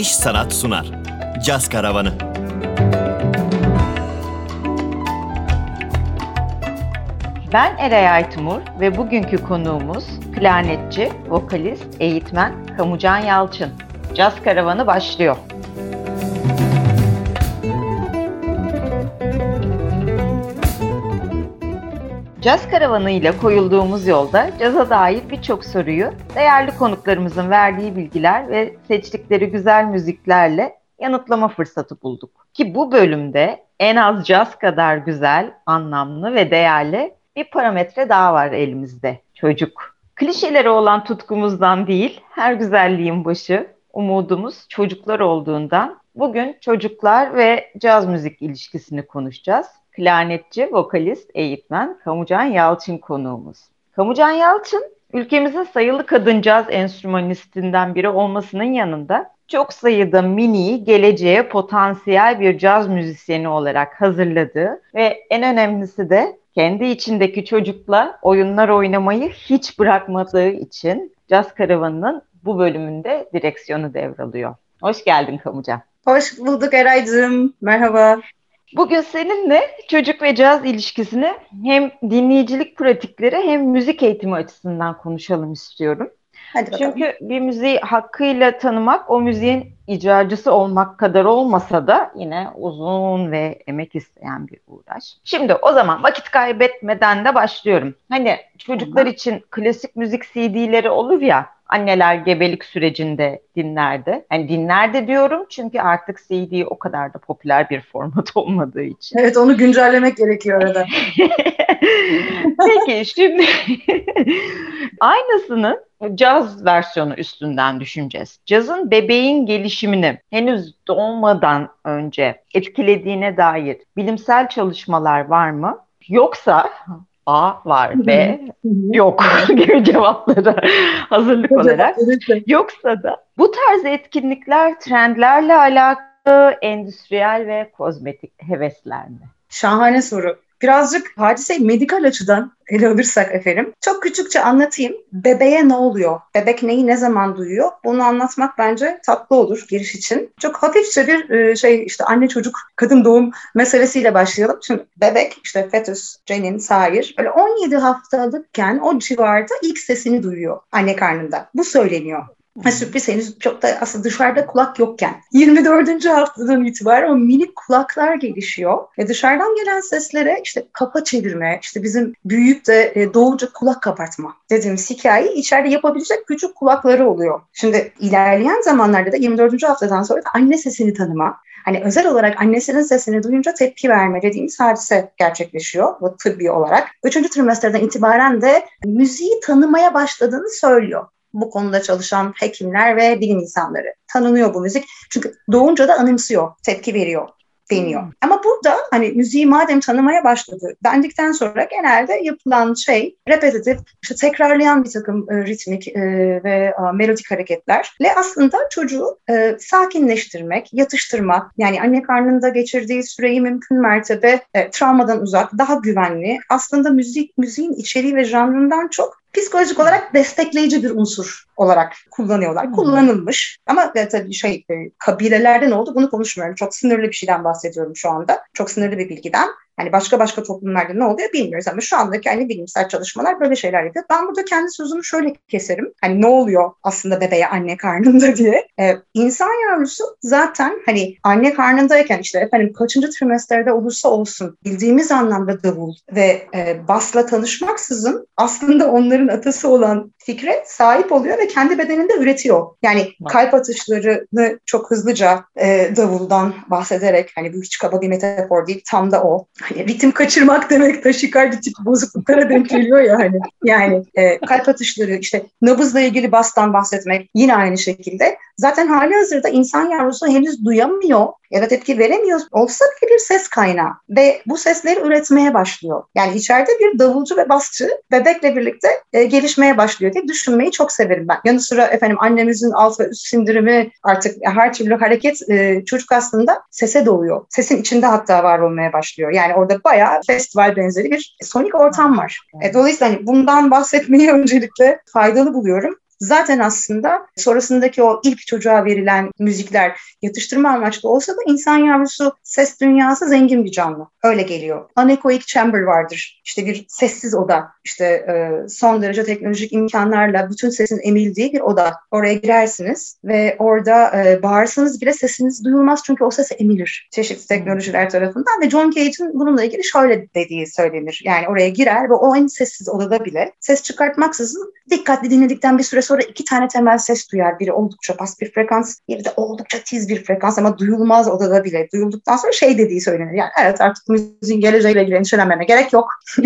İş Sanat sunar. Caz Karavanı. Ben Eray Aytumur ve bugünkü konuğumuz klarnetçi, vokalist, eğitmen Kamucan Yalçın. Caz Karavanı başlıyor. Caz Karavanı ile koyulduğumuz yolda caza dair birçok soruyu değerli konuklarımızın verdiği bilgiler ve seçtikleri güzel müziklerle yanıtlama fırsatı bulduk. Ki bu bölümde en az caz kadar güzel, anlamlı ve değerli bir parametre daha var elimizde. Çocuk. Klişelere olan tutkumuzdan değil, her güzelliğin başı, umudumuz çocuklar olduğundan bugün çocuklar ve caz müzik ilişkisini konuşacağız. Klarnetçi, vokalist, eğitmen Kamucan Yalçın konuğumuz. Kamucan Yalçın, ülkemizin sayılı kadın caz enstrümanistinden biri olmasının yanında çok sayıda miniyi geleceğe potansiyel bir caz müzisyeni olarak hazırladığı ve en önemlisi de kendi içindeki çocukla oyunlar oynamayı hiç bırakmadığı için Caz Karavanı'nın bu bölümünde direksiyonu devralıyor. Hoş geldin Kamucan. Hoş bulduk Eray'cığım. Merhaba. Bugün seninle çocuk ve caz ilişkisini hem dinleyicilik pratikleri hem müzik eğitimi açısından konuşalım istiyorum. Hadi Çünkü bir müziği hakkıyla tanımak o müziğin icracısı olmak kadar olmasa da yine uzun ve emek isteyen bir uğraş. Şimdi o zaman vakit kaybetmeden de başlıyorum. Hani çocuklar için klasik müzik CD'leri olur ya anneler gebelik sürecinde dinlerdi. Yani dinlerdi diyorum çünkü artık CD o kadar da popüler bir format olmadığı için. Evet onu güncellemek gerekiyor arada. Peki şimdi aynısını caz versiyonu üstünden düşüneceğiz. Cazın bebeğin gelişimini henüz doğmadan önce etkilediğine dair bilimsel çalışmalar var mı? Yoksa A var, B yok gibi cevaplara hazırlık olarak. Yoksa da bu tarz etkinlikler trendlerle alakalı endüstriyel ve kozmetik hevesler mi? Şahane soru. Birazcık hadiseyi medikal açıdan ele alırsak efendim. Çok küçükçe anlatayım. Bebeğe ne oluyor? Bebek neyi ne zaman duyuyor? Bunu anlatmak bence tatlı olur giriş için. Çok hafifçe bir e, şey işte anne çocuk kadın doğum meselesiyle başlayalım. Şimdi bebek işte fetüs, cenin, sair böyle 17 haftalıkken o civarda ilk sesini duyuyor anne karnında. Bu söyleniyor. Sürpriz henüz çok da aslında dışarıda kulak yokken. 24. haftadan itibaren o minik kulaklar gelişiyor. Ve dışarıdan gelen seslere işte kafa çevirme, işte bizim büyüyüp de e, doğuca kulak kabartma dediğimiz hikayeyi içeride yapabilecek küçük kulakları oluyor. Şimdi ilerleyen zamanlarda da 24. haftadan sonra da anne sesini tanıma, hani özel olarak annesinin sesini duyunca tepki verme dediğimiz hadise gerçekleşiyor bu tıbbi olarak. Üçüncü trimesterden itibaren de müziği tanımaya başladığını söylüyor bu konuda çalışan hekimler ve bilim insanları. Tanınıyor bu müzik. Çünkü doğunca da anımsıyor, tepki veriyor deniyor. Hmm. Ama burada hani müziği madem tanımaya başladı dendikten sonra genelde yapılan şey repetitif, işte tekrarlayan bir takım e, ritmik e, ve e, melodik hareketlerle aslında çocuğu e, sakinleştirmek, yatıştırmak, yani anne karnında geçirdiği süreyi mümkün mertebe e, travmadan uzak, daha güvenli. Aslında müzik müziğin içeriği ve janrından çok psikolojik olarak destekleyici bir unsur olarak kullanıyorlar. Hmm. Kullanılmış ama e, tabii şey e, kabilelerde ne oldu bunu konuşmuyorum. Çok sınırlı bir şeyden bahsediyorum şu anda. Çok sınırlı bir bilgiden. Hani başka başka toplumlarda ne oluyor bilmiyoruz ama şu andaki hani bilimsel çalışmalar böyle şeyler yapıyor. Ben burada kendi sözümü şöyle keserim. Hani ne oluyor aslında bebeğe anne karnında diye. Ee, insan yavrusu zaten hani anne karnındayken işte efendim kaçıncı trimesterde olursa olsun bildiğimiz anlamda davul ve e, basla tanışmaksızın aslında onların atası olan fikre sahip oluyor ve kendi bedeninde üretiyor. Yani kalp atışlarını çok hızlıca e, davuldan bahsederek hani bu hiç kaba bir metafor değil tam da o hani ritim kaçırmak demek taşikardi tip bozukluklara denk geliyor ya hani. Yani e, kalp atışları işte nabızla ilgili bastan bahsetmek yine aynı şekilde. Zaten hali hazırda insan yavrusu henüz duyamıyor ya da tepki veremiyor olsa bile bir ses kaynağı ve bu sesleri üretmeye başlıyor. Yani içeride bir davulcu ve basçı bebekle birlikte e, gelişmeye başlıyor diye düşünmeyi çok severim ben. Yanı sıra efendim annemizin alt ve üst sindirimi artık her türlü hareket e, çocuk aslında sese doğuyor. Sesin içinde hatta var olmaya başlıyor. Yani orada bayağı festival benzeri bir sonik ortam var. E, dolayısıyla hani bundan bahsetmeyi öncelikle faydalı buluyorum. Zaten aslında sonrasındaki o ilk çocuğa verilen müzikler yatıştırma amaçlı olsa da insan yavrusu ses dünyası zengin bir canlı. Öyle geliyor. Anechoic chamber vardır. İşte bir sessiz oda. İşte e, son derece teknolojik imkanlarla bütün sesin emildiği bir oda. Oraya girersiniz ve orada e, bağırsanız bile sesiniz duyulmaz çünkü o ses emilir çeşitli teknolojiler tarafından ve John Cage'in bununla ilgili şöyle dediği söylenir. Yani oraya girer ve o en sessiz odada bile ses çıkartmaksızın dikkatli dinledikten bir süre sonra iki tane temel ses duyar. Biri oldukça bas bir frekans, biri de oldukça tiz bir frekans ama duyulmaz odada bile. Duyulduktan sonra şey dediği söylenir. Yani evet artık müziğin geleceğiyle ilgili endişelenmeme gerek yok.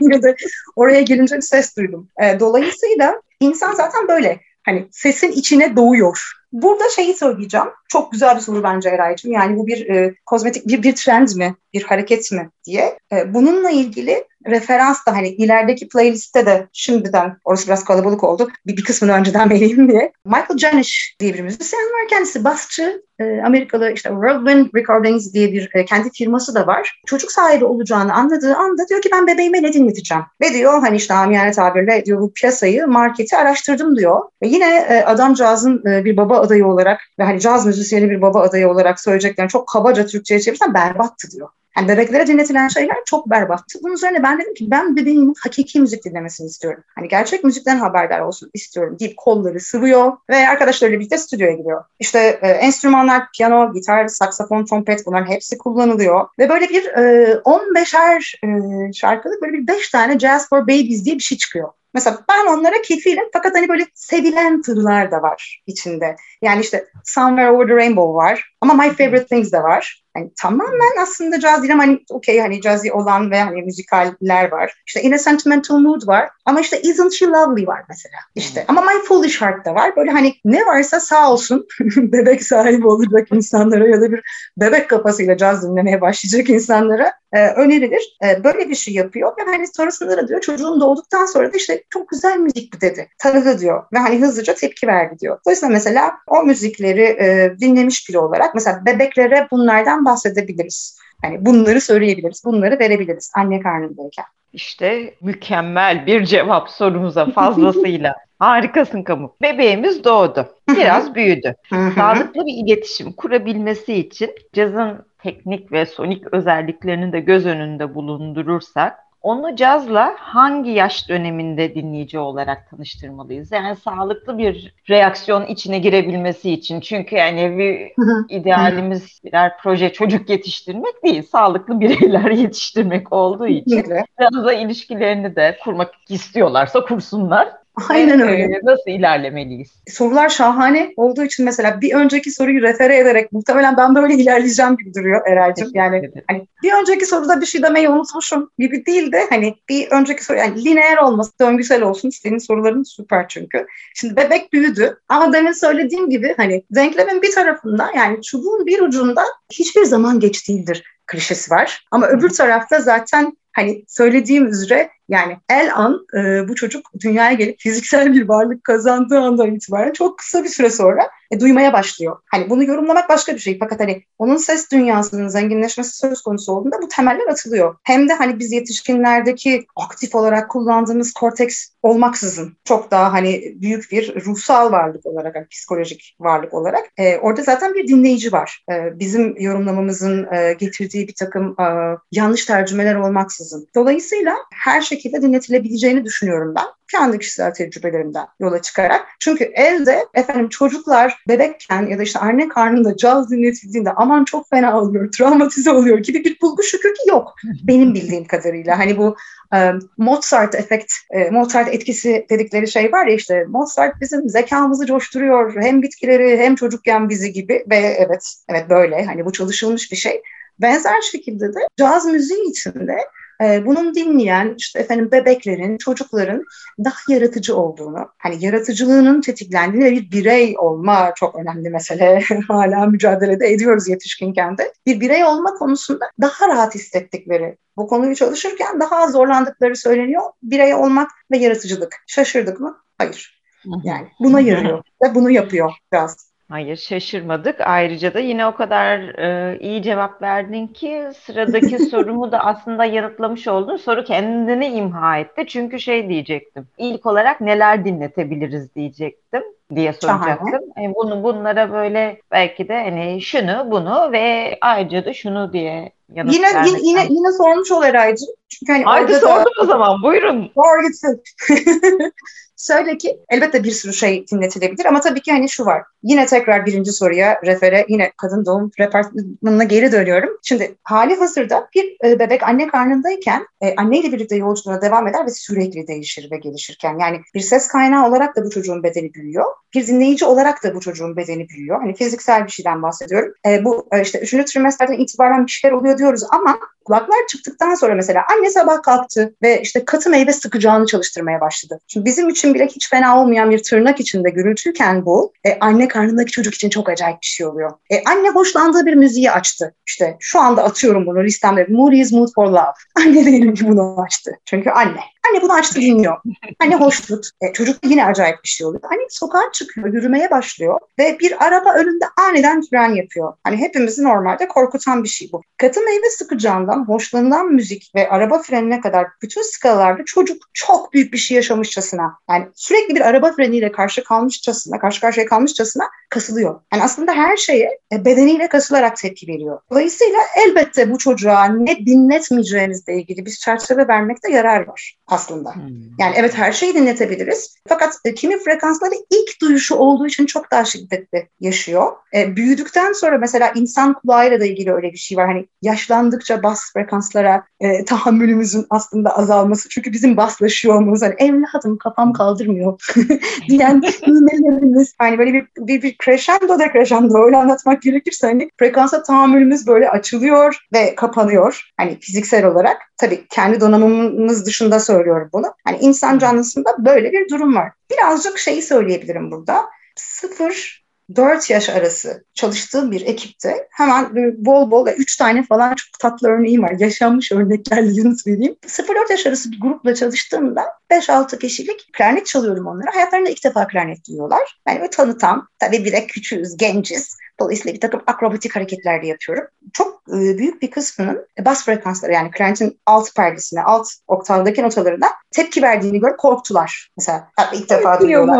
yine de oraya gelince bir ses duydum. E, dolayısıyla insan zaten böyle hani sesin içine doğuyor. Burada şeyi söyleyeceğim. Çok güzel bir soru bence Eray'cığım. Yani bu bir e, kozmetik bir, bir trend mi, bir hareket mi diye. E, bununla ilgili referans da hani ilerideki playlistte de şimdiden orası biraz kalabalık oldu. Bir, bir kısmını önceden vereyim diye. Michael Janish diye bir müzisyen var. Kendisi basçı. E, Amerikalı işte Whirlwind Recordings diye bir e, kendi firması da var. Çocuk sahibi olacağını anladığı anda diyor ki ben bebeğime ne dinleteceğim? Ve diyor hani işte amiyane tabirle diyor bu piyasayı, marketi araştırdım diyor. Ve yine e, adamcağızın e, bir baba adayı olarak ve hani caz müzisyeni bir baba adayı olarak söyleyeceklerini çok kabaca Türkçe'ye çevirsem berbattı diyor. Yani bebeklere dinletilen şeyler çok berbattı. Bunun üzerine ben dedim ki ben bebeğimin hakiki müzik dinlemesini istiyorum. Hani gerçek müzikten haberdar olsun istiyorum deyip kolları sıvıyor ve arkadaşlarıyla birlikte stüdyoya gidiyor. İşte e, enstrümanlar piyano, gitar, saksafon, trompet bunların hepsi kullanılıyor. Ve böyle bir e, 15'er e, şarkılık böyle bir 5 tane Jazz for Babies diye bir şey çıkıyor. Mesela ben onlara kefilim fakat hani böyle sevilen tırlar da var içinde. Yani işte Somewhere Over the Rainbow var ama My Favorite Things de var. Yani tamamen aslında caz değil ama hani okey hani cazzy olan ve hani müzikaller var. İşte In a Sentimental Mood var ama işte Isn't She Lovely var mesela. İşte ama My Foolish Heart da var. Böyle hani ne varsa sağ olsun bebek sahibi olacak insanlara ya da bir bebek kafasıyla caz dinlemeye başlayacak insanlara e, önerilir. E, böyle bir şey yapıyor ve hani sonrasında da diyor çocuğun doğduktan sonra da işte çok güzel müzik bu dedi. Tanıdı diyor ve hani hızlıca tepki verdi diyor. Dolayısıyla mesela o müzikleri e, dinlemiş biri olarak mesela bebeklere bunlardan bahsedebiliriz. Hani bunları söyleyebiliriz, bunları verebiliriz anne karnındayken. İşte mükemmel bir cevap sorumuza fazlasıyla. Harikasın Kamu. Bebeğimiz doğdu. Biraz büyüdü. Sağlıklı bir iletişim kurabilmesi için cazın teknik ve sonik özelliklerini de göz önünde bulundurursak onu cazla hangi yaş döneminde dinleyici olarak tanıştırmalıyız? Yani sağlıklı bir reaksiyon içine girebilmesi için. Çünkü yani bir idealimiz birer proje çocuk yetiştirmek değil, sağlıklı bireyler yetiştirmek olduğu için cazla ilişkilerini de kurmak istiyorlarsa kursunlar. Aynen öyle. Nasıl ilerlemeliyiz? Sorular şahane olduğu için mesela bir önceki soruyu refere ederek muhtemelen ben böyle ilerleyeceğim gibi duruyor Eray'cığım. Yani hani bir önceki soruda bir şey demeyi unutmuşum gibi değil de hani bir önceki soru yani lineer olması, döngüsel olsun. Senin soruların süper çünkü. Şimdi bebek büyüdü ama demin söylediğim gibi hani denklemin bir tarafında yani çubuğun bir ucunda hiçbir zaman geç değildir klişesi var. Ama öbür tarafta zaten hani söylediğim üzere yani el an e, bu çocuk dünyaya gelip fiziksel bir varlık kazandığı andan itibaren çok kısa bir süre sonra e, duymaya başlıyor. Hani bunu yorumlamak başka bir şey. Fakat hani onun ses dünyasının zenginleşmesi söz konusu olduğunda bu temeller atılıyor. Hem de hani biz yetişkinlerdeki aktif olarak kullandığımız korteks olmaksızın çok daha hani büyük bir ruhsal varlık olarak, hani psikolojik varlık olarak e, orada zaten bir dinleyici var. E, bizim yorumlamamızın e, getirdiği bir takım e, yanlış tercümeler olmaksızın. Dolayısıyla her şekilde dinletilebileceğini düşünüyorum ben kendi kişisel tecrübelerimden yola çıkarak. Çünkü elde efendim çocuklar bebekken ya da işte anne karnında caz dinletildiğinde aman çok fena oluyor, travmatize oluyor gibi bir bulgu şükür ki yok. Benim bildiğim kadarıyla. Hani bu e, Mozart efekt, e, Mozart etkisi dedikleri şey var ya işte Mozart bizim zekamızı coşturuyor. Hem bitkileri hem çocukken bizi gibi ve evet evet böyle hani bu çalışılmış bir şey. Benzer şekilde de caz müziği içinde e, bunun dinleyen işte efendim bebeklerin, çocukların daha yaratıcı olduğunu, hani yaratıcılığının tetiklendiğini ve bir birey olma çok önemli mesele. Hala mücadelede ediyoruz yetişkinken de. Bir birey olma konusunda daha rahat hissettikleri, bu konuyu çalışırken daha zorlandıkları söyleniyor. Birey olmak ve yaratıcılık. Şaşırdık mı? Hayır. Yani buna yarıyor ve bunu yapıyor biraz. Hayır şaşırmadık. Ayrıca da yine o kadar e, iyi cevap verdin ki sıradaki sorumu da aslında yanıtlamış oldun. Soru kendini imha etti. Çünkü şey diyecektim. İlk olarak neler dinletebiliriz diyecektim diye soracaktım. Yani bunu bunlara böyle belki de hani şunu bunu ve ayrıca da şunu diye yanıt yine, yine, yine, yine sormuş ol Eraycığım. Çünkü hani Haydi sordum da... o zaman buyurun. Doğru gitsin. Söyle ki elbette bir sürü şey dinletilebilir ama tabii ki hani şu var. Yine tekrar birinci soruya refere yine kadın doğum repertmanına geri dönüyorum. Şimdi hali hazırda bir e, bebek anne karnındayken e, anneyle birlikte yolculuğuna devam eder ve sürekli değişir ve gelişirken. Yani bir ses kaynağı olarak da bu çocuğun bedeni büyüyor. Bir dinleyici olarak da bu çocuğun bedeni büyüyor. Hani fiziksel bir şeyden bahsediyorum. E, bu e, işte üçüncü trimesterden itibaren bir şeyler oluyor diyoruz ama kulaklar çıktıktan sonra mesela anne sabah kalktı ve işte katı meyve sıkacağını çalıştırmaya başladı. Şimdi bizim için bile hiç fena olmayan bir tırnak içinde gürültüyken bu e, anne karnındaki çocuk için çok acayip bir şey oluyor. E, anne hoşlandığı bir müziği açtı. İşte şu anda atıyorum bunu listemde. Moody's Mood for Love. Anne diyelim ki bunu açtı. Çünkü anne. Anne bunu açtı dinliyor. Anne hoşnut. E, çocuk yine acayip bir şey oluyor. Anne sokağa çıkıyor, yürümeye başlıyor ve bir araba önünde aniden fren yapıyor. Hani hepimizi normalde korkutan bir şey bu. Katı meyve sıkacağından, hoşlanılan müzik ve araba frenine kadar bütün skalalarda çocuk çok büyük bir şey yaşamışçasına. Yani sürekli bir araba freniyle karşı kalmışçasına, karşı karşıya kalmışçasına kasılıyor. Yani aslında her şeye e, bedeniyle kasılarak tepki veriyor. Dolayısıyla elbette bu çocuğa ne dinletmeyeceğinizle ilgili bir çerçeve vermekte yarar var aslında. Hmm. Yani evet her şeyi dinletebiliriz. Fakat e, kimi frekansları ilk duyuşu olduğu için çok daha şiddetli yaşıyor. E, büyüdükten sonra mesela insan kulağıyla da ilgili öyle bir şey var. Hani yaşlandıkça bas frekanslara e, tahammülümüzün aslında azalması. Çünkü bizim baslaşıyor olmamız. Hani evladım kafam kaldırmıyor diyen iğnelerimiz. Hani böyle bir, bir, bir crescendo decrescendo öyle anlatmak gerekirse hani frekansa tahammülümüz böyle açılıyor ve kapanıyor. Hani fiziksel olarak. Tabii kendi donanımımız dışında söylüyorum bunu. Hani insan canlısında böyle bir durum var. Birazcık şeyi söyleyebilirim burada. Sıfır 4 yaş arası çalıştığım bir ekipte hemen bol bol 3 tane falan çok tatlı örneğim var. Yaşanmış örneklerle yanıt vereyim. 0-4 yaş arası bir grupla çalıştığımda 5-6 kişilik klarnet çalıyorum onlara. Hayatlarında ilk defa klarnet duyuyorlar. Yani böyle tanıtan, tabii bir de küçüğüz, genciz. Dolayısıyla bir takım akrobatik hareketler de yapıyorum. Çok e, büyük bir kısmının bas frekansları yani klarnetin alt perdesine, alt oktavdaki notalarına tepki verdiğini görüp korktular. Mesela ilk defa duyuyorlar.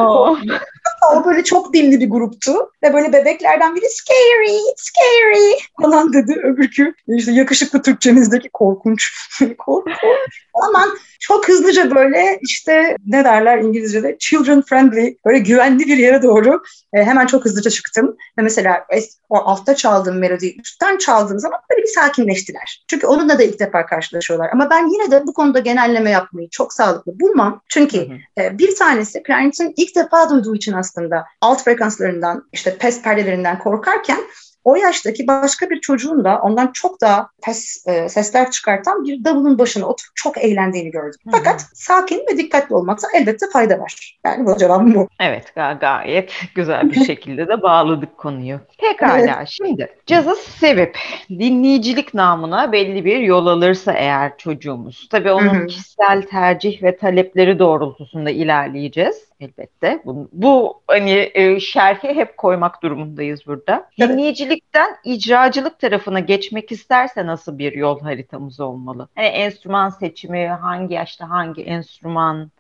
o böyle çok dilli bir gruptu ve böyle bebeklerden biri scary, scary falan dedi. Öbürkü işte yakışıklı Türkçemizdeki korkunç. korkunç. Aman çok hızlıca böyle işte ne derler İngilizce'de children friendly böyle güvenli bir yere doğru e, hemen çok hızlıca çıktım. Ve mesela o altta çaldığım melodiyi üstten çaldığım zaman böyle bir sakinleştiler. Çünkü onunla da ilk defa karşılaşıyorlar. Ama ben yine de bu konuda genelleme yapmayı çok sağlıklı bulmam. Çünkü hı hı. E, bir tanesi klarinetin ilk defa duyduğu için aslında alt frekanslarından işte pes perdelerinden korkarken o yaştaki başka bir çocuğun da ondan çok daha pes, e, sesler çıkartan bir davulun başına oturup çok eğlendiğini gördüm. Hı-hı. Fakat sakin ve dikkatli olmakta elbette fayda var. Yani bu cevabım bu. Evet gayet güzel bir şekilde de bağladık konuyu. Pekala evet. şimdi cazı sevip dinleyicilik namına belli bir yol alırsa eğer çocuğumuz. Tabii onun Hı-hı. kişisel tercih ve talepleri doğrultusunda ilerleyeceğiz elbette. Bu, bu hani e, şerhi hep koymak durumundayız burada. Evet. Dinleyicilikten icracılık tarafına geçmek isterse nasıl bir yol haritamız olmalı? Hani enstrüman seçimi, hangi yaşta hangi enstrüman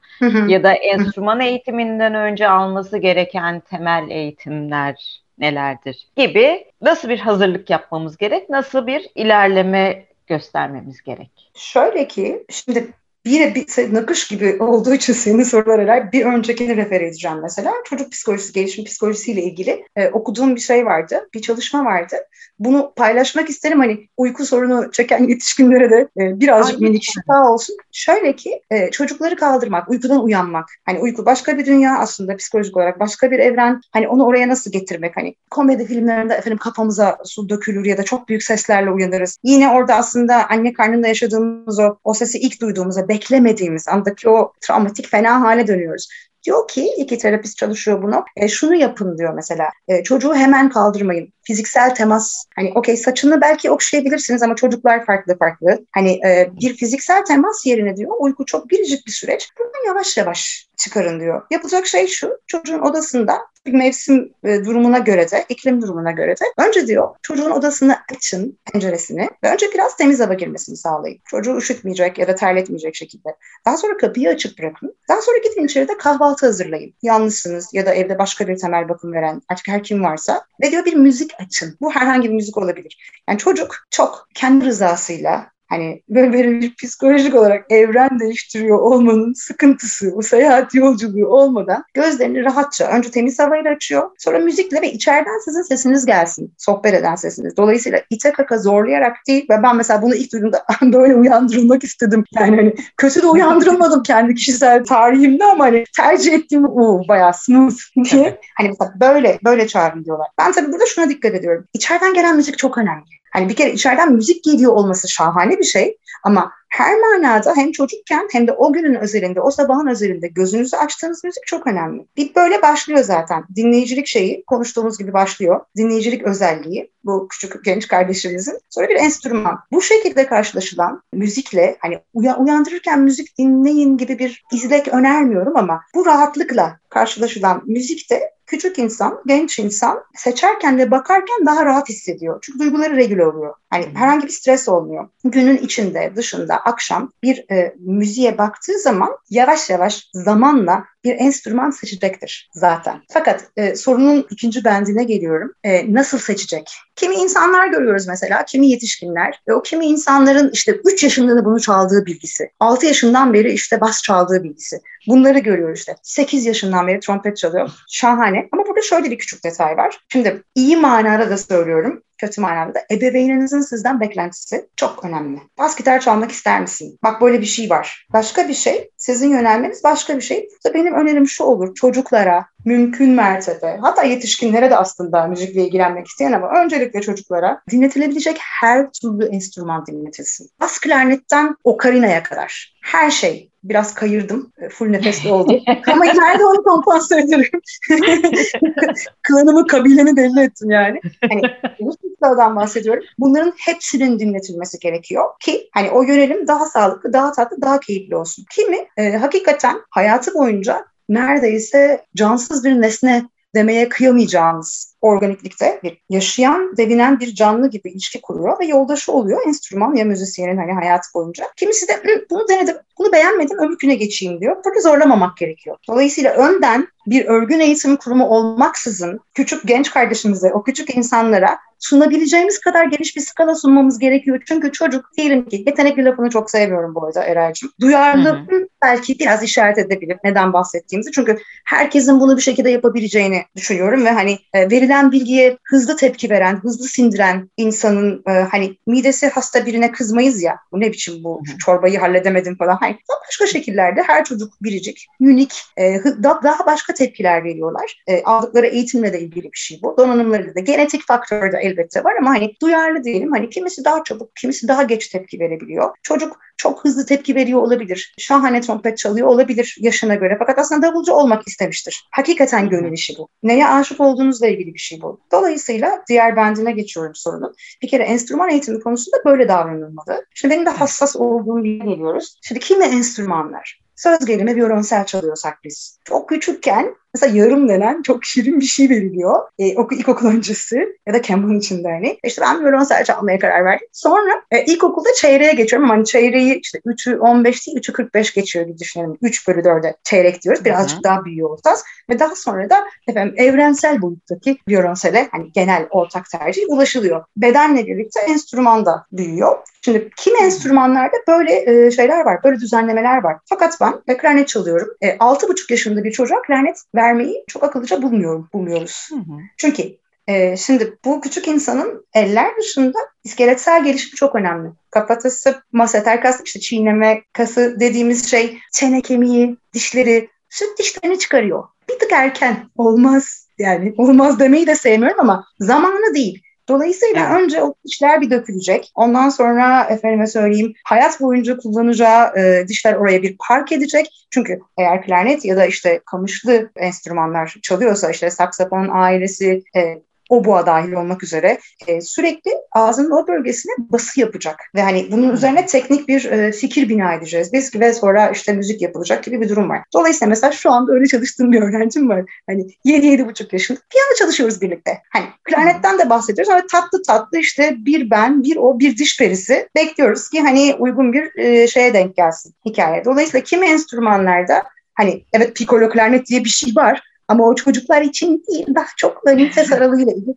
ya da enstrüman eğitiminden önce alması gereken temel eğitimler nelerdir gibi nasıl bir hazırlık yapmamız gerek, nasıl bir ilerleme göstermemiz gerek? Şöyle ki şimdi yine bir nakış gibi olduğu için senin sorular herhalde bir öncekini refer edeceğim mesela. Çocuk psikolojisi, gelişim psikolojisiyle ilgili e, okuduğum bir şey vardı, bir çalışma vardı. Bunu paylaşmak isterim hani uyku sorunu çeken yetişkinlere de e, birazcık minik şifa olsun. Şöyle ki e, çocukları kaldırmak, uykudan uyanmak. Hani uyku başka bir dünya aslında psikolojik olarak başka bir evren. Hani onu oraya nasıl getirmek? Hani komedi filmlerinde efendim kafamıza su dökülür ya da çok büyük seslerle uyanırız. Yine orada aslında anne karnında yaşadığımız o, o sesi ilk duyduğumuzda beklemediğimiz andaki o travmatik fena hale dönüyoruz. Diyor ki iki terapist çalışıyor bunu. E, şunu yapın diyor mesela. E, çocuğu hemen kaldırmayın. Fiziksel temas. Hani okey saçını belki okşayabilirsiniz ama çocuklar farklı farklı. Hani e, bir fiziksel temas yerine diyor uyku çok biricik bir süreç. Buradan yavaş yavaş çıkarın diyor. Yapılacak şey şu, çocuğun odasında mevsim e, durumuna göre de, iklim durumuna göre de önce diyor çocuğun odasını açın, penceresini ve önce biraz temiz hava girmesini sağlayın. Çocuğu üşütmeyecek ya da terletmeyecek şekilde. Daha sonra kapıyı açık bırakın. Daha sonra gidin içeride kahvaltı hazırlayın. Yalnızsınız ya da evde başka bir temel bakım veren artık her kim varsa ve diyor bir müzik açın. Bu herhangi bir müzik olabilir. Yani çocuk çok kendi rızasıyla Hani böyle, böyle bir psikolojik olarak evren değiştiriyor olmanın sıkıntısı, o seyahat yolculuğu olmadan gözlerini rahatça önce temiz havayla açıyor. Sonra müzikle ve içeriden sizin sesiniz gelsin. Sohbet eden sesiniz. Dolayısıyla ite kaka zorlayarak değil ve ben mesela bunu ilk duyduğumda böyle uyandırılmak istedim. Yani hani kötü de uyandırılmadım kendi kişisel tarihimde ama hani tercih ettiğim o bayağı smooth diye. Hani mesela böyle böyle çağırın diyorlar. Ben tabii burada şuna dikkat ediyorum. İçeriden gelen müzik çok önemli. Hani bir kere içeriden müzik geliyor olması şahane bir şey ama her manada hem çocukken hem de o günün özelinde, o sabahın özelinde gözünüzü açtığınız müzik çok önemli. Bir böyle başlıyor zaten. Dinleyicilik şeyi konuştuğumuz gibi başlıyor. Dinleyicilik özelliği bu küçük genç kardeşimizin. Sonra bir enstrüman. Bu şekilde karşılaşılan müzikle hani uyandırırken müzik dinleyin gibi bir izlek önermiyorum ama bu rahatlıkla karşılaşılan müzikte küçük insan, genç insan seçerken ve bakarken daha rahat hissediyor. Çünkü duyguları regüle oluyor. Hani herhangi bir stres olmuyor. Günün içinde, dışında, akşam bir e, müziğe baktığı zaman yavaş yavaş zamanla bir enstrüman seçecektir zaten. Fakat e, sorunun ikinci bendine geliyorum. E, nasıl seçecek? Kimi insanlar görüyoruz mesela, kimi yetişkinler ve o kimi insanların işte 3 yaşında da bunu çaldığı bilgisi, 6 yaşından beri işte bas çaldığı bilgisi. Bunları görüyoruz işte. 8 yaşından beri trompet çalıyor. Şahane. Ama burada şöyle bir küçük detay var. Şimdi iyi manada da söylüyorum kötü manada da ebeveyninizin sizden beklentisi çok önemli. Bas gitar çalmak ister misin? Bak böyle bir şey var. Başka bir şey, sizin yönelmeniz başka bir şey. Burada benim önerim şu olur. Çocuklara mümkün mertebe, hatta yetişkinlere de aslında müzikle ilgilenmek isteyen ama öncelikle çocuklara dinletilebilecek her türlü enstrüman dinletilsin. Bas klarnetten okarinaya kadar. Her şey biraz kayırdım. E, full nefesli oldu. Ama ileride onu kompanse ederim. Klanımı, kabilemi belli ettim yani. Hani bu sıklıdan bahsediyorum. Bunların hepsinin dinletilmesi gerekiyor ki hani o yönelim daha sağlıklı, daha tatlı, daha keyifli olsun. Kimi e, hakikaten hayatı boyunca neredeyse cansız bir nesne demeye kıyamayacağımız organiklikte bir yaşayan, devinen bir canlı gibi ilişki kuruyor ve yoldaşı oluyor enstrüman ya müzisyenin hani hayatı boyunca. Kimisi de bunu denedim, bunu beğenmedim, öbürküne geçeyim diyor. Burada zorlamamak gerekiyor. Dolayısıyla önden bir örgün eğitim kurumu olmaksızın küçük genç kardeşimize, o küçük insanlara sunabileceğimiz kadar geniş bir skala sunmamız gerekiyor. Çünkü çocuk diyelim ki yetenekli lafını çok seviyorum bu arada Eray'cığım. Duyarlı hı hı. belki biraz işaret edebilir neden bahsettiğimizi. Çünkü herkesin bunu bir şekilde yapabileceğini düşünüyorum ve hani e, verilen bilgiye hızlı tepki veren, hızlı sindiren insanın e, hani midesi hasta birine kızmayız ya. Bu ne biçim bu hı çorbayı halledemedim falan. Hayır. Başka şekillerde her çocuk biricik, unik, e, daha başka tepkiler veriyorlar. Aldıkları eğitimle de ilgili bir şey bu. Donanımları da genetik faktör de elbette var ama hani duyarlı diyelim. Hani kimisi daha çabuk, kimisi daha geç tepki verebiliyor. Çocuk çok hızlı tepki veriyor olabilir. Şahane trompet çalıyor olabilir yaşına göre. Fakat aslında davulcu olmak istemiştir. Hakikaten gönül işi bu. Neye aşık olduğunuzla ilgili bir şey bu. Dolayısıyla diğer bendine geçiyorum sorunun. Bir kere enstrüman eğitimi konusunda böyle davranılmalı. Şimdi benim de hassas olduğum bir geliyoruz. Şimdi kimi enstrümanlar? Söz gelimi violonsel çalıyorsak biz. Çok küçükken mesela yarım denen çok şirin bir şey veriliyor. E, oku, ilkokul öncesi ya da Campbell'ın içinde hani. İşte ben violonsel çalmaya karar verdim. Sonra e, ilkokulda çeyreğe geçiyorum hani çeyreği işte 3'ü 15 değil 3'ü 45 geçiyor gibi düşünelim. 3 bölü 4'e çeyrek diyoruz. Birazcık Hı-hı. daha büyüyor olacağız. Ve daha sonra da efendim evrensel boyuttaki violonsele hani genel ortak tercih ulaşılıyor. Bedenle birlikte enstrüman da büyüyor. Şimdi kim enstrümanlarda böyle e, şeyler var, böyle düzenlemeler var. Fakat ben klarnet çalıyorum. E, 6,5 yaşında bir çocuğa klarnet vermeyi çok akıllıca bulmuyorum, bulmuyoruz. Hı hı. Çünkü e, şimdi bu küçük insanın eller dışında iskeletsel gelişimi çok önemli. Kafatası, maseter kası, işte çiğneme kası dediğimiz şey, çene kemiği, dişleri, süt dişlerini çıkarıyor. Bir tık erken olmaz yani olmaz demeyi de sevmiyorum ama zamanı değil. Dolayısıyla evet. önce o dişler bir dökülecek. Ondan sonra efendime söyleyeyim hayat boyunca kullanacağı e, dişler oraya bir park edecek. Çünkü eğer klarnet ya da işte kamışlı enstrümanlar çalıyorsa işte saksafon ailesi, e, o boğa dahil olmak üzere e, sürekli ağzının o bölgesine bası yapacak. Ve hani bunun üzerine teknik bir e, fikir bina edeceğiz biz ve sonra işte müzik yapılacak gibi bir durum var. Dolayısıyla mesela şu anda öyle çalıştığım bir öğrencim var. Hani 7-7,5 yaşında piyano çalışıyoruz birlikte. Hani klarnetten de bahsediyoruz ama tatlı tatlı işte bir ben, bir o, bir diş perisi bekliyoruz ki hani uygun bir e, şeye denk gelsin hikaye. Dolayısıyla kimi enstrümanlarda hani evet piccolo klarnet diye bir şey var ama o çocuklar için değil, daha çok böyle ses aralığıyla ilgili.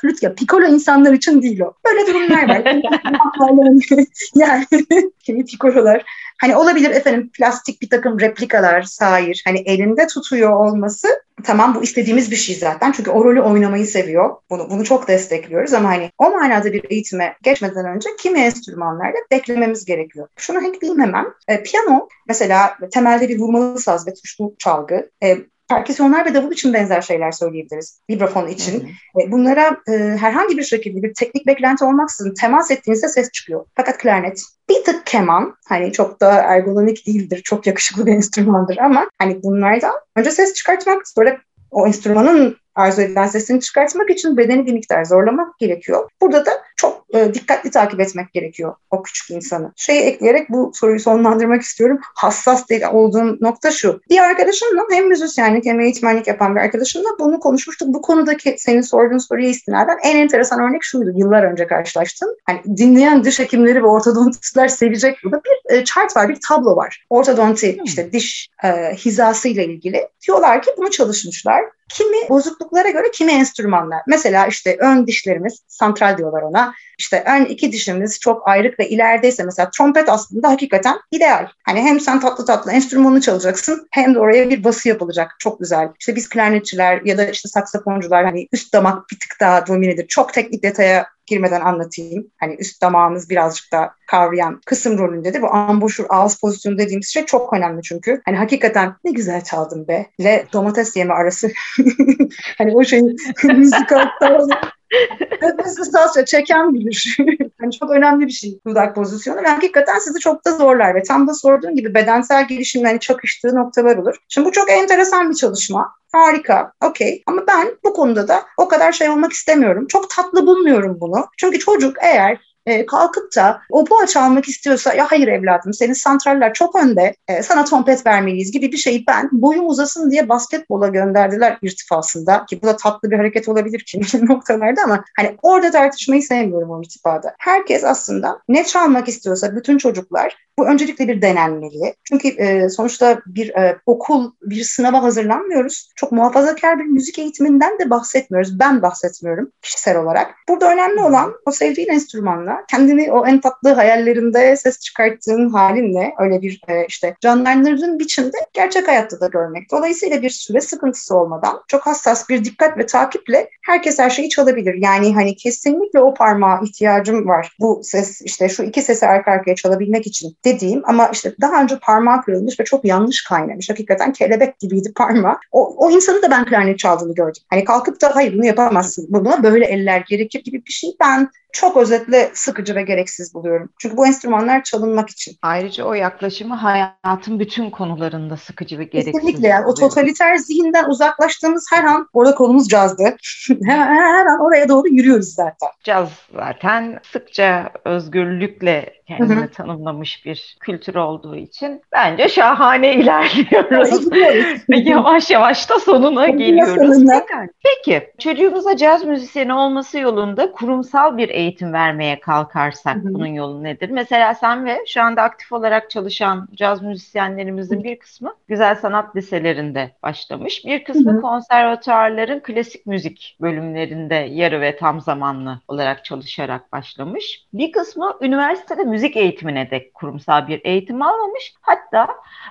Flüt ya, piccolo insanlar için değil o. Böyle durumlar var. yani kimi piccololar. Hani olabilir efendim plastik bir takım replikalar, sair. Hani elinde tutuyor olması tamam bu istediğimiz bir şey zaten. Çünkü o rolü oynamayı seviyor. Bunu, bunu çok destekliyoruz ama hani o manada bir eğitime geçmeden önce kimi enstrümanlarda beklememiz gerekiyor. Şunu ekleyeyim hemen. E, piyano mesela temelde bir vurmalı saz ve tuşlu çalgı. E, perküsyonlar ve davul için benzer şeyler söyleyebiliriz. Vibrafon için. Hı. Bunlara e, herhangi bir şekilde bir teknik beklenti olmaksızın temas ettiğinizde ses çıkıyor. Fakat klarnet bir tık keman hani çok da ergonomik değildir. Çok yakışıklı bir enstrümandır ama hani bunlardan önce ses çıkartmak sonra o enstrümanın arzu edilen sesini çıkartmak için bedeni bir miktar zorlamak gerekiyor. Burada da çok e, dikkatli takip etmek gerekiyor o küçük insanı. Şeyi ekleyerek bu soruyu sonlandırmak istiyorum. Hassas olduğum nokta şu. Bir arkadaşımla hem müzisyenlik hem eğitmenlik yapan bir arkadaşımla bunu konuşmuştuk. Bu konudaki senin sorduğun soruya istinaden en enteresan örnek şuydu. Yıllar önce karşılaştım. Hani dinleyen diş hekimleri ve ortodontistler sevecek burada bir e, chart var, bir tablo var. Ortodonti hmm. işte diş e, hizası ile ilgili. Diyorlar ki bunu çalışmışlar kimi bozukluklara göre kimi enstrümanlar. Mesela işte ön dişlerimiz, santral diyorlar ona. İşte ön iki dişimiz çok ayrık ve ilerideyse mesela trompet aslında hakikaten ideal. Hani hem sen tatlı tatlı enstrümanı çalacaksın hem de oraya bir bası yapılacak. Çok güzel. İşte biz klarnetçiler ya da işte saksafoncular hani üst damak bir tık daha dominedir. Çok teknik detaya girmeden anlatayım. Hani üst damağımız birazcık da kavrayan kısım rolünde de bu amboşur ağız pozisyonu dediğimiz şey çok önemli çünkü. Hani hakikaten ne güzel çaldım be. Le domates yeme arası. hani o şeyin müzikal Nefesi salça çeken bilir. yani çok önemli bir şey dudak pozisyonu ve hakikaten sizi çok da zorlar ve tam da sorduğun gibi bedensel gelişimle hani çakıştığı noktalar olur. Şimdi bu çok enteresan bir çalışma. Harika, okey. Ama ben bu konuda da o kadar şey olmak istemiyorum. Çok tatlı bulmuyorum bunu. Çünkü çocuk eğer e, kalkıp da o boğa çalmak istiyorsa ya hayır evladım senin santraller çok önde e, sana trompet vermeliyiz gibi bir şeyi ben boyum uzasın diye basketbola gönderdiler irtifasında ki bu da tatlı bir hareket olabilir kimi noktalarda ama hani orada tartışmayı sevmiyorum o irtifada. Herkes aslında ne çalmak istiyorsa bütün çocuklar bu öncelikle bir denenmeli. Çünkü e, sonuçta bir e, okul, bir sınava hazırlanmıyoruz. Çok muhafazakar bir müzik eğitiminden de bahsetmiyoruz. Ben bahsetmiyorum kişisel olarak. Burada önemli olan o sevdiğin enstrümanla kendini o en tatlı hayallerinde ses çıkarttığın halinle öyle bir e, işte canlandırdığın biçimde gerçek hayatta da görmek. Dolayısıyla bir süre sıkıntısı olmadan çok hassas bir dikkat ve takiple herkes her şeyi çalabilir. Yani hani kesinlikle o parmağa ihtiyacım var. Bu ses işte şu iki sesi arka arkaya çalabilmek için dediğim ama işte daha önce parmağı kırılmış ve çok yanlış kaynamış. Hakikaten kelebek gibiydi parmağı. O, o insanı da ben klarnet çaldığını gördüm. Hani kalkıp da hayır bunu yapamazsın. Buna böyle eller gerekir gibi bir şey ben çok özetle sıkıcı ve gereksiz buluyorum. Çünkü bu enstrümanlar çalınmak için. Ayrıca o yaklaşımı hayatın bütün konularında sıkıcı ve gereksiz. Kesinlikle yani o totaliter zihinden uzaklaştığımız her an orada kolumuz cazdı. her, her an oraya doğru yürüyoruz zaten. Caz zaten sıkça özgürlükle kendini Hı-hı. tanımlamış bir kültür olduğu için bence şahane ilerliyoruz. yavaş yavaş da sonuna geliyoruz. Peki çocuğumuza caz müzisyeni olması yolunda kurumsal bir eğitim vermeye kalkarsak Hı-hı. bunun yolu nedir? Mesela sen ve şu anda aktif olarak çalışan caz müzisyenlerimizin Hı-hı. bir kısmı güzel sanat liselerinde başlamış. Bir kısmı Hı-hı. konservatuarların klasik müzik bölümlerinde yarı ve tam zamanlı olarak çalışarak başlamış. Bir kısmı üniversitede müzik eğitimine de kurumsal bir eğitim almamış. Hatta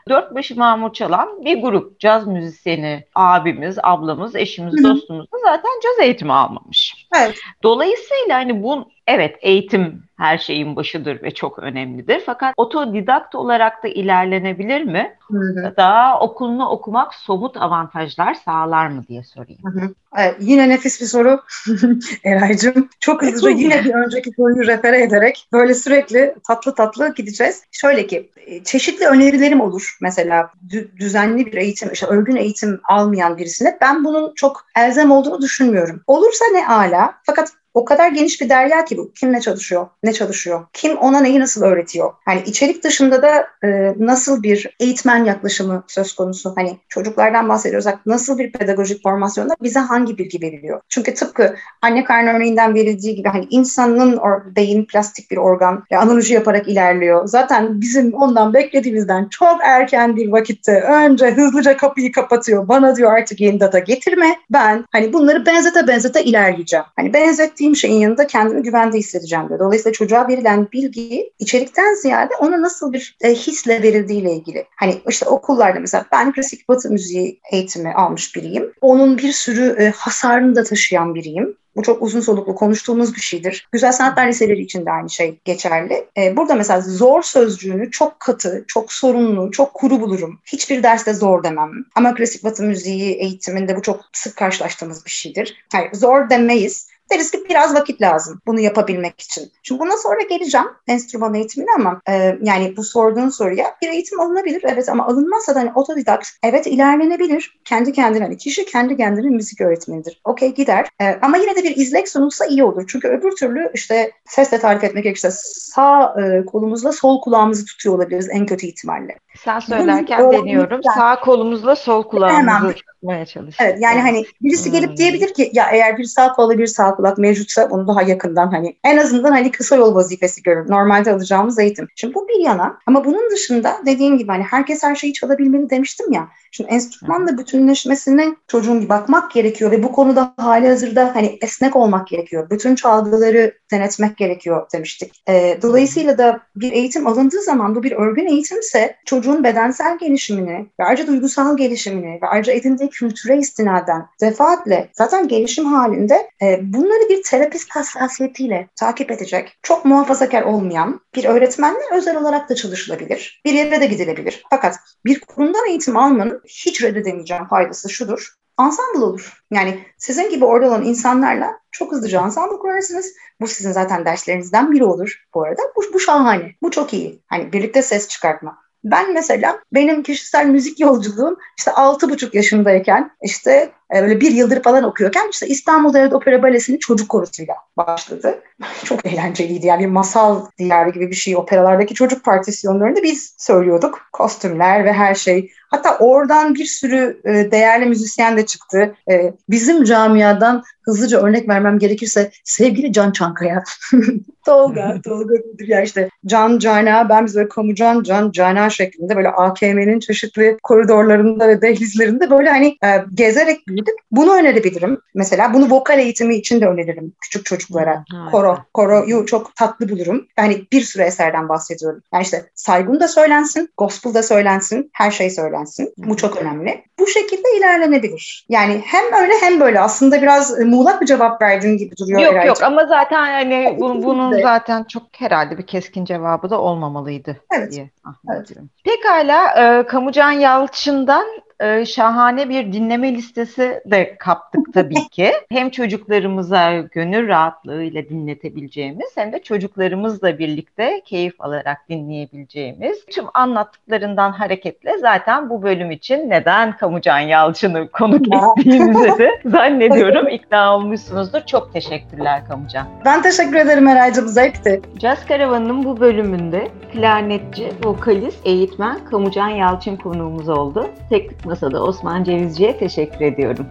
dört başı mamur çalan bir grup caz müzisyeni abimiz, ablamız, eşimiz, Hı-hı. dostumuz da zaten caz eğitimi almamış. Evet. Dolayısıyla hani bu Evet, eğitim her şeyin başıdır ve çok önemlidir. Fakat otodidakt olarak da ilerlenebilir mi? Hı hı. Daha okulunu okumak somut avantajlar sağlar mı diye sorayım. Hı hı. Evet, yine nefis bir soru Eray'cığım. Çok hızlıca yine bir önceki soruyu refere ederek böyle sürekli tatlı tatlı gideceğiz. Şöyle ki e, çeşitli önerilerim olur. Mesela düzenli bir eğitim, işte örgün eğitim almayan birisine ben bunun çok elzem olduğunu düşünmüyorum. Olursa ne ala. Fakat o kadar geniş bir derya ki bu. Kim ne çalışıyor, ne çalışıyor, kim ona neyi nasıl öğretiyor. Hani içerik dışında da e, nasıl bir eğitmen yaklaşımı söz konusu. Hani çocuklardan bahsediyorsak nasıl bir pedagojik formasyonda bize hangi bilgi veriliyor? Çünkü tıpkı anne karnı örneğinden verildiği gibi hani insanın or, beyin plastik bir organ ve analoji yaparak ilerliyor. Zaten bizim ondan beklediğimizden çok erken bir vakitte önce hızlıca kapıyı kapatıyor. Bana diyor artık yeni data getirme. Ben hani bunları benzete benzete ilerleyeceğim. Hani benzettiğim istediğim şeyin yanında kendimi güvende hissedeceğim diyor. Dolayısıyla çocuğa verilen bilgi içerikten ziyade ona nasıl bir e, hisle verildiğiyle ilgili. Hani işte okullarda mesela ben klasik batı müziği eğitimi almış biriyim. Onun bir sürü e, hasarını da taşıyan biriyim. Bu çok uzun soluklu konuştuğumuz bir şeydir. Güzel sanatlar liseleri için de aynı şey geçerli. Ee, burada mesela zor sözcüğünü çok katı, çok sorunlu, çok kuru bulurum. Hiçbir derste zor demem. Ama klasik batı müziği eğitiminde bu çok sık karşılaştığımız bir şeydir. Hayır, zor demeyiz Deriz ki biraz vakit lazım bunu yapabilmek için. Şimdi buna sonra geleceğim enstrüman eğitimine ama e, yani bu sorduğun soruya bir eğitim alınabilir evet ama alınmazsa da hani otodidakt evet ilerlenebilir. Kendi kendine hani kişi kendi kendine müzik öğretmenidir. Okey gider e, ama yine de bir izlek sunulsa iyi olur. Çünkü öbür türlü işte sesle tarif etmek gerekirse sağ e, kolumuzla sol kulağımızı tutuyor olabiliriz en kötü ihtimalle. Sen söylerken Bunu, deniyorum. Sağ kolumuzla sol kulağımızı tutmaya çalışıyorum. Evet yani hani birisi gelip hmm. diyebilir ki ya eğer bir sağ kolla bir sağ kulak mevcutsa onu daha yakından hani en azından hani kısa yol vazifesi görür. Normalde alacağımız eğitim. Şimdi bu bir yana ama bunun dışında dediğim gibi hani herkes her şeyi çalabilmeli demiştim ya. Şimdi enstrümanla bütünleşmesine çocuğun bakmak gerekiyor ve bu konuda hali hazırda hani esnek olmak gerekiyor. Bütün çalgıları denetmek gerekiyor demiştik. E, dolayısıyla da bir eğitim alındığı zaman bu bir örgün eğitimse çocuğun bedensel gelişimini ve ayrıca duygusal gelişimini ve ayrıca edindiği kültüre istinaden defaatle zaten gelişim halinde e, bunları bir terapist hassasiyetiyle takip edecek, çok muhafazakar olmayan bir öğretmenle özel olarak da çalışılabilir. Bir yere de gidilebilir. Fakat bir kurumdan eğitim almanın hiç reddedemeyeceğim faydası şudur. Ensemble olur. Yani sizin gibi orada olan insanlarla çok hızlıca ensemble kurarsınız. Bu sizin zaten derslerinizden biri olur bu arada. Bu, bu şahane. Bu çok iyi. Hani birlikte ses çıkartma. Ben mesela benim kişisel müzik yolculuğum işte altı buçuk yaşındayken işte böyle bir yıldır falan okuyorken işte İstanbul Devlet Opera Balesi'nin çocuk korusuyla başladı. Çok eğlenceliydi yani bir masal diyarı gibi bir şey operalardaki çocuk partisyonlarında biz söylüyorduk. Kostümler ve her şey. Hatta oradan bir sürü e, değerli müzisyen de çıktı. E, bizim camiadan hızlıca örnek vermem gerekirse sevgili Can Çankaya. Tolga, Tolga ya işte Can Cana, ben biz böyle kamucan Can Cana şeklinde böyle AKM'nin çeşitli koridorlarında ve dehlizlerinde böyle hani e, gezerek büyüdük. Bunu önerebilirim. Mesela bunu vokal eğitimi için de öneririm küçük çocuklara. Hmm, Koro, koroyu çok tatlı bulurum. Yani bir sürü eserden bahsediyorum. Yani işte saygun da söylensin, gospel da söylensin, her şey söylensin. Bu çok önemli. Bu şekilde ilerlenebilir. Yani hem öyle hem böyle aslında biraz muğlak bir cevap verdiğin gibi duruyor. Yok yok ama zaten hani bu, bunun zaten çok herhalde bir keskin cevabı da olmamalıydı evet. diye evet. Pekala e, Kamucan Yalçın'dan e, şahane bir dinleme listesi de kaptık tabii ki. Hem çocuklarımıza gönül rahatlığıyla dinletebileceğimiz hem de çocuklarımızla birlikte keyif alarak dinleyebileceğimiz tüm anlattıklarından hareketle zaten bu bölüm için neden Kamucan Yalçın'ı konuk ettiğimizi de zannediyorum ikna olmuşsunuzdur. Çok teşekkürler Kamucan. Ben teşekkür ederim Eraycığım. Zevkti. Caz Karavanı'nın bu bölümünde klarnetçi, vokalist, eğitmen Kamucan Yalçın konuğumuz oldu. Teknik Masada Osman Cevizci'ye teşekkür ediyorum.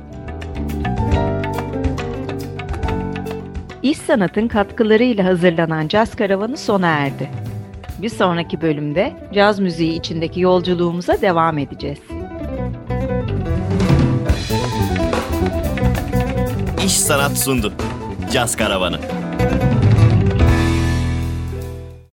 İş Sanat'ın katkılarıyla hazırlanan Caz Karavanı sona erdi. Bir sonraki bölümde caz müziği içindeki yolculuğumuza devam edeceğiz. İş Sanat sundu. Caz Karavanı.